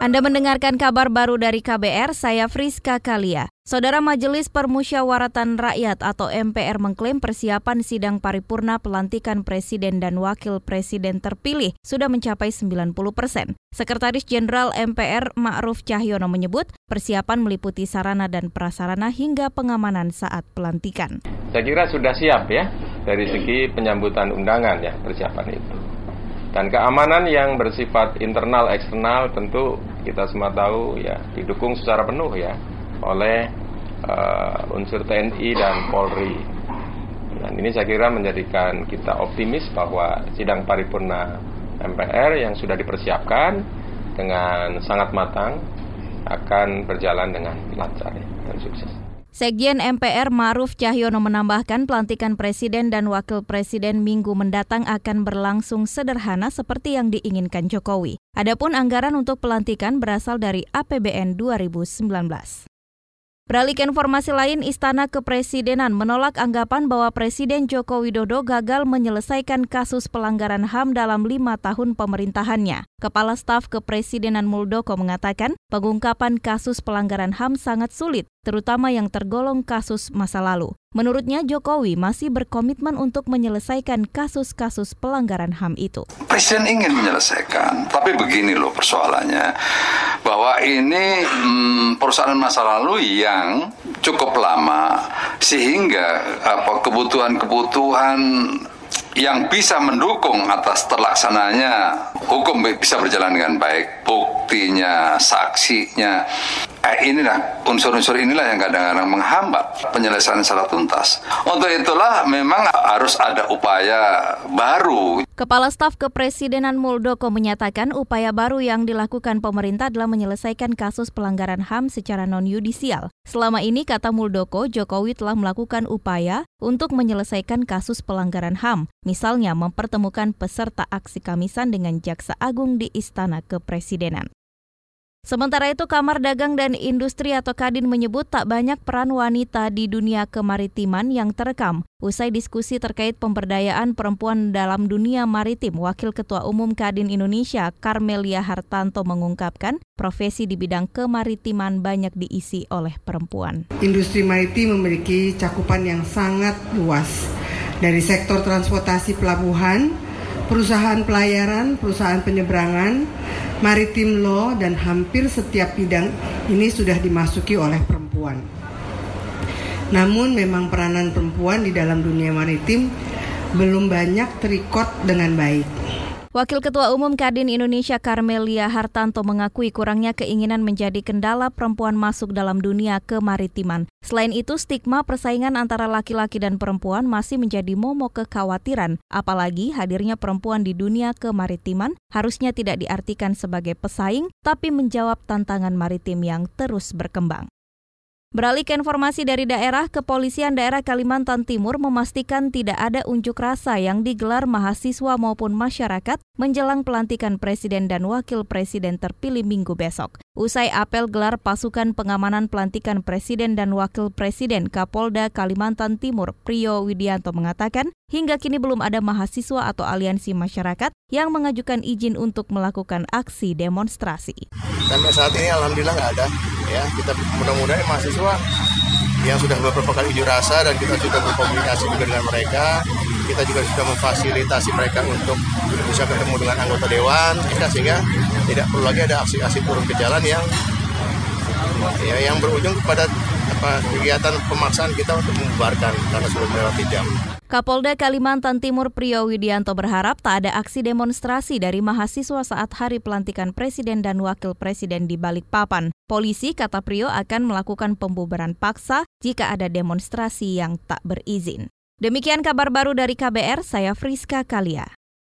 Anda mendengarkan kabar baru dari KBR, saya Friska Kalia. Saudara Majelis Permusyawaratan Rakyat atau MPR mengklaim persiapan sidang paripurna pelantikan presiden dan wakil presiden terpilih sudah mencapai 90 persen. Sekretaris Jenderal MPR Ma'ruf Cahyono menyebut persiapan meliputi sarana dan prasarana hingga pengamanan saat pelantikan. Saya kira sudah siap ya dari segi penyambutan undangan ya persiapan itu. Dan keamanan yang bersifat internal eksternal tentu kita semua tahu ya didukung secara penuh ya oleh uh, unsur TNI dan Polri. Dan ini saya kira menjadikan kita optimis bahwa sidang paripurna MPR yang sudah dipersiapkan dengan sangat matang akan berjalan dengan lancar dan sukses. Sekjen MPR Maruf Cahyono menambahkan pelantikan presiden dan wakil presiden minggu mendatang akan berlangsung sederhana seperti yang diinginkan Jokowi. Adapun anggaran untuk pelantikan berasal dari APBN 2019. Beralih informasi lain, Istana Kepresidenan menolak anggapan bahwa Presiden Joko Widodo gagal menyelesaikan kasus pelanggaran HAM dalam lima tahun pemerintahannya. Kepala Staf Kepresidenan Muldoko mengatakan pengungkapan kasus pelanggaran HAM sangat sulit, terutama yang tergolong kasus masa lalu. Menurutnya Jokowi masih berkomitmen untuk menyelesaikan kasus-kasus pelanggaran HAM itu. Presiden ingin menyelesaikan, tapi begini loh persoalannya, bahwa ini hmm, perusahaan masa lalu yang cukup lama sehingga apa kebutuhan-kebutuhan yang bisa mendukung atas terlaksananya hukum bisa berjalan dengan baik, buktinya, saksinya, inilah unsur-unsur inilah yang kadang-kadang menghambat penyelesaian secara tuntas. Untuk itulah memang harus ada upaya baru. Kepala Staf Kepresidenan Muldoko menyatakan upaya baru yang dilakukan pemerintah adalah menyelesaikan kasus pelanggaran HAM secara non-yudisial. Selama ini, kata Muldoko, Jokowi telah melakukan upaya untuk menyelesaikan kasus pelanggaran HAM, misalnya mempertemukan peserta aksi Kamisan dengan Jaksa Agung di Istana Kepresidenan. Sementara itu, Kamar Dagang dan Industri atau Kadin menyebut tak banyak peran wanita di dunia kemaritiman yang terekam. Usai diskusi terkait pemberdayaan perempuan dalam dunia maritim, Wakil Ketua Umum Kadin Indonesia, Carmelia Hartanto mengungkapkan, profesi di bidang kemaritiman banyak diisi oleh perempuan. Industri maritim memiliki cakupan yang sangat luas, dari sektor transportasi pelabuhan, perusahaan pelayaran, perusahaan penyeberangan, maritim law dan hampir setiap bidang ini sudah dimasuki oleh perempuan. Namun memang peranan perempuan di dalam dunia maritim belum banyak terikot dengan baik. Wakil Ketua Umum Kadin Indonesia Carmelia Hartanto mengakui kurangnya keinginan menjadi kendala perempuan masuk dalam dunia kemaritiman. Selain itu, stigma persaingan antara laki-laki dan perempuan masih menjadi momok kekhawatiran, apalagi hadirnya perempuan di dunia kemaritiman harusnya tidak diartikan sebagai pesaing, tapi menjawab tantangan maritim yang terus berkembang. Beralih ke informasi dari daerah, Kepolisian Daerah Kalimantan Timur memastikan tidak ada unjuk rasa yang digelar mahasiswa maupun masyarakat menjelang pelantikan Presiden dan Wakil Presiden terpilih minggu besok. Usai apel gelar pasukan pengamanan pelantikan Presiden dan Wakil Presiden Kapolda Kalimantan Timur Prio Widianto mengatakan, hingga kini belum ada mahasiswa atau aliansi masyarakat yang mengajukan izin untuk melakukan aksi demonstrasi. Sampai saat ini alhamdulillah nggak ada. Ya, kita mudah-mudahan mahasiswa yang sudah beberapa kali unjuk rasa dan kita sudah berkomunikasi juga dengan mereka. Kita juga sudah memfasilitasi mereka untuk bisa ketemu dengan anggota dewan, sehingga tidak perlu lagi ada aksi-aksi turun ke jalan yang ya, yang berujung kepada apa, kegiatan pemaksaan kita untuk membubarkan karena sudah melewati jam. Kapolda Kalimantan Timur Priyo Widianto berharap tak ada aksi demonstrasi dari mahasiswa saat hari pelantikan Presiden dan Wakil Presiden di Balikpapan. Polisi, kata Priyo, akan melakukan pembubaran paksa jika ada demonstrasi yang tak berizin. Demikian kabar baru dari KBR, saya Friska Kalia.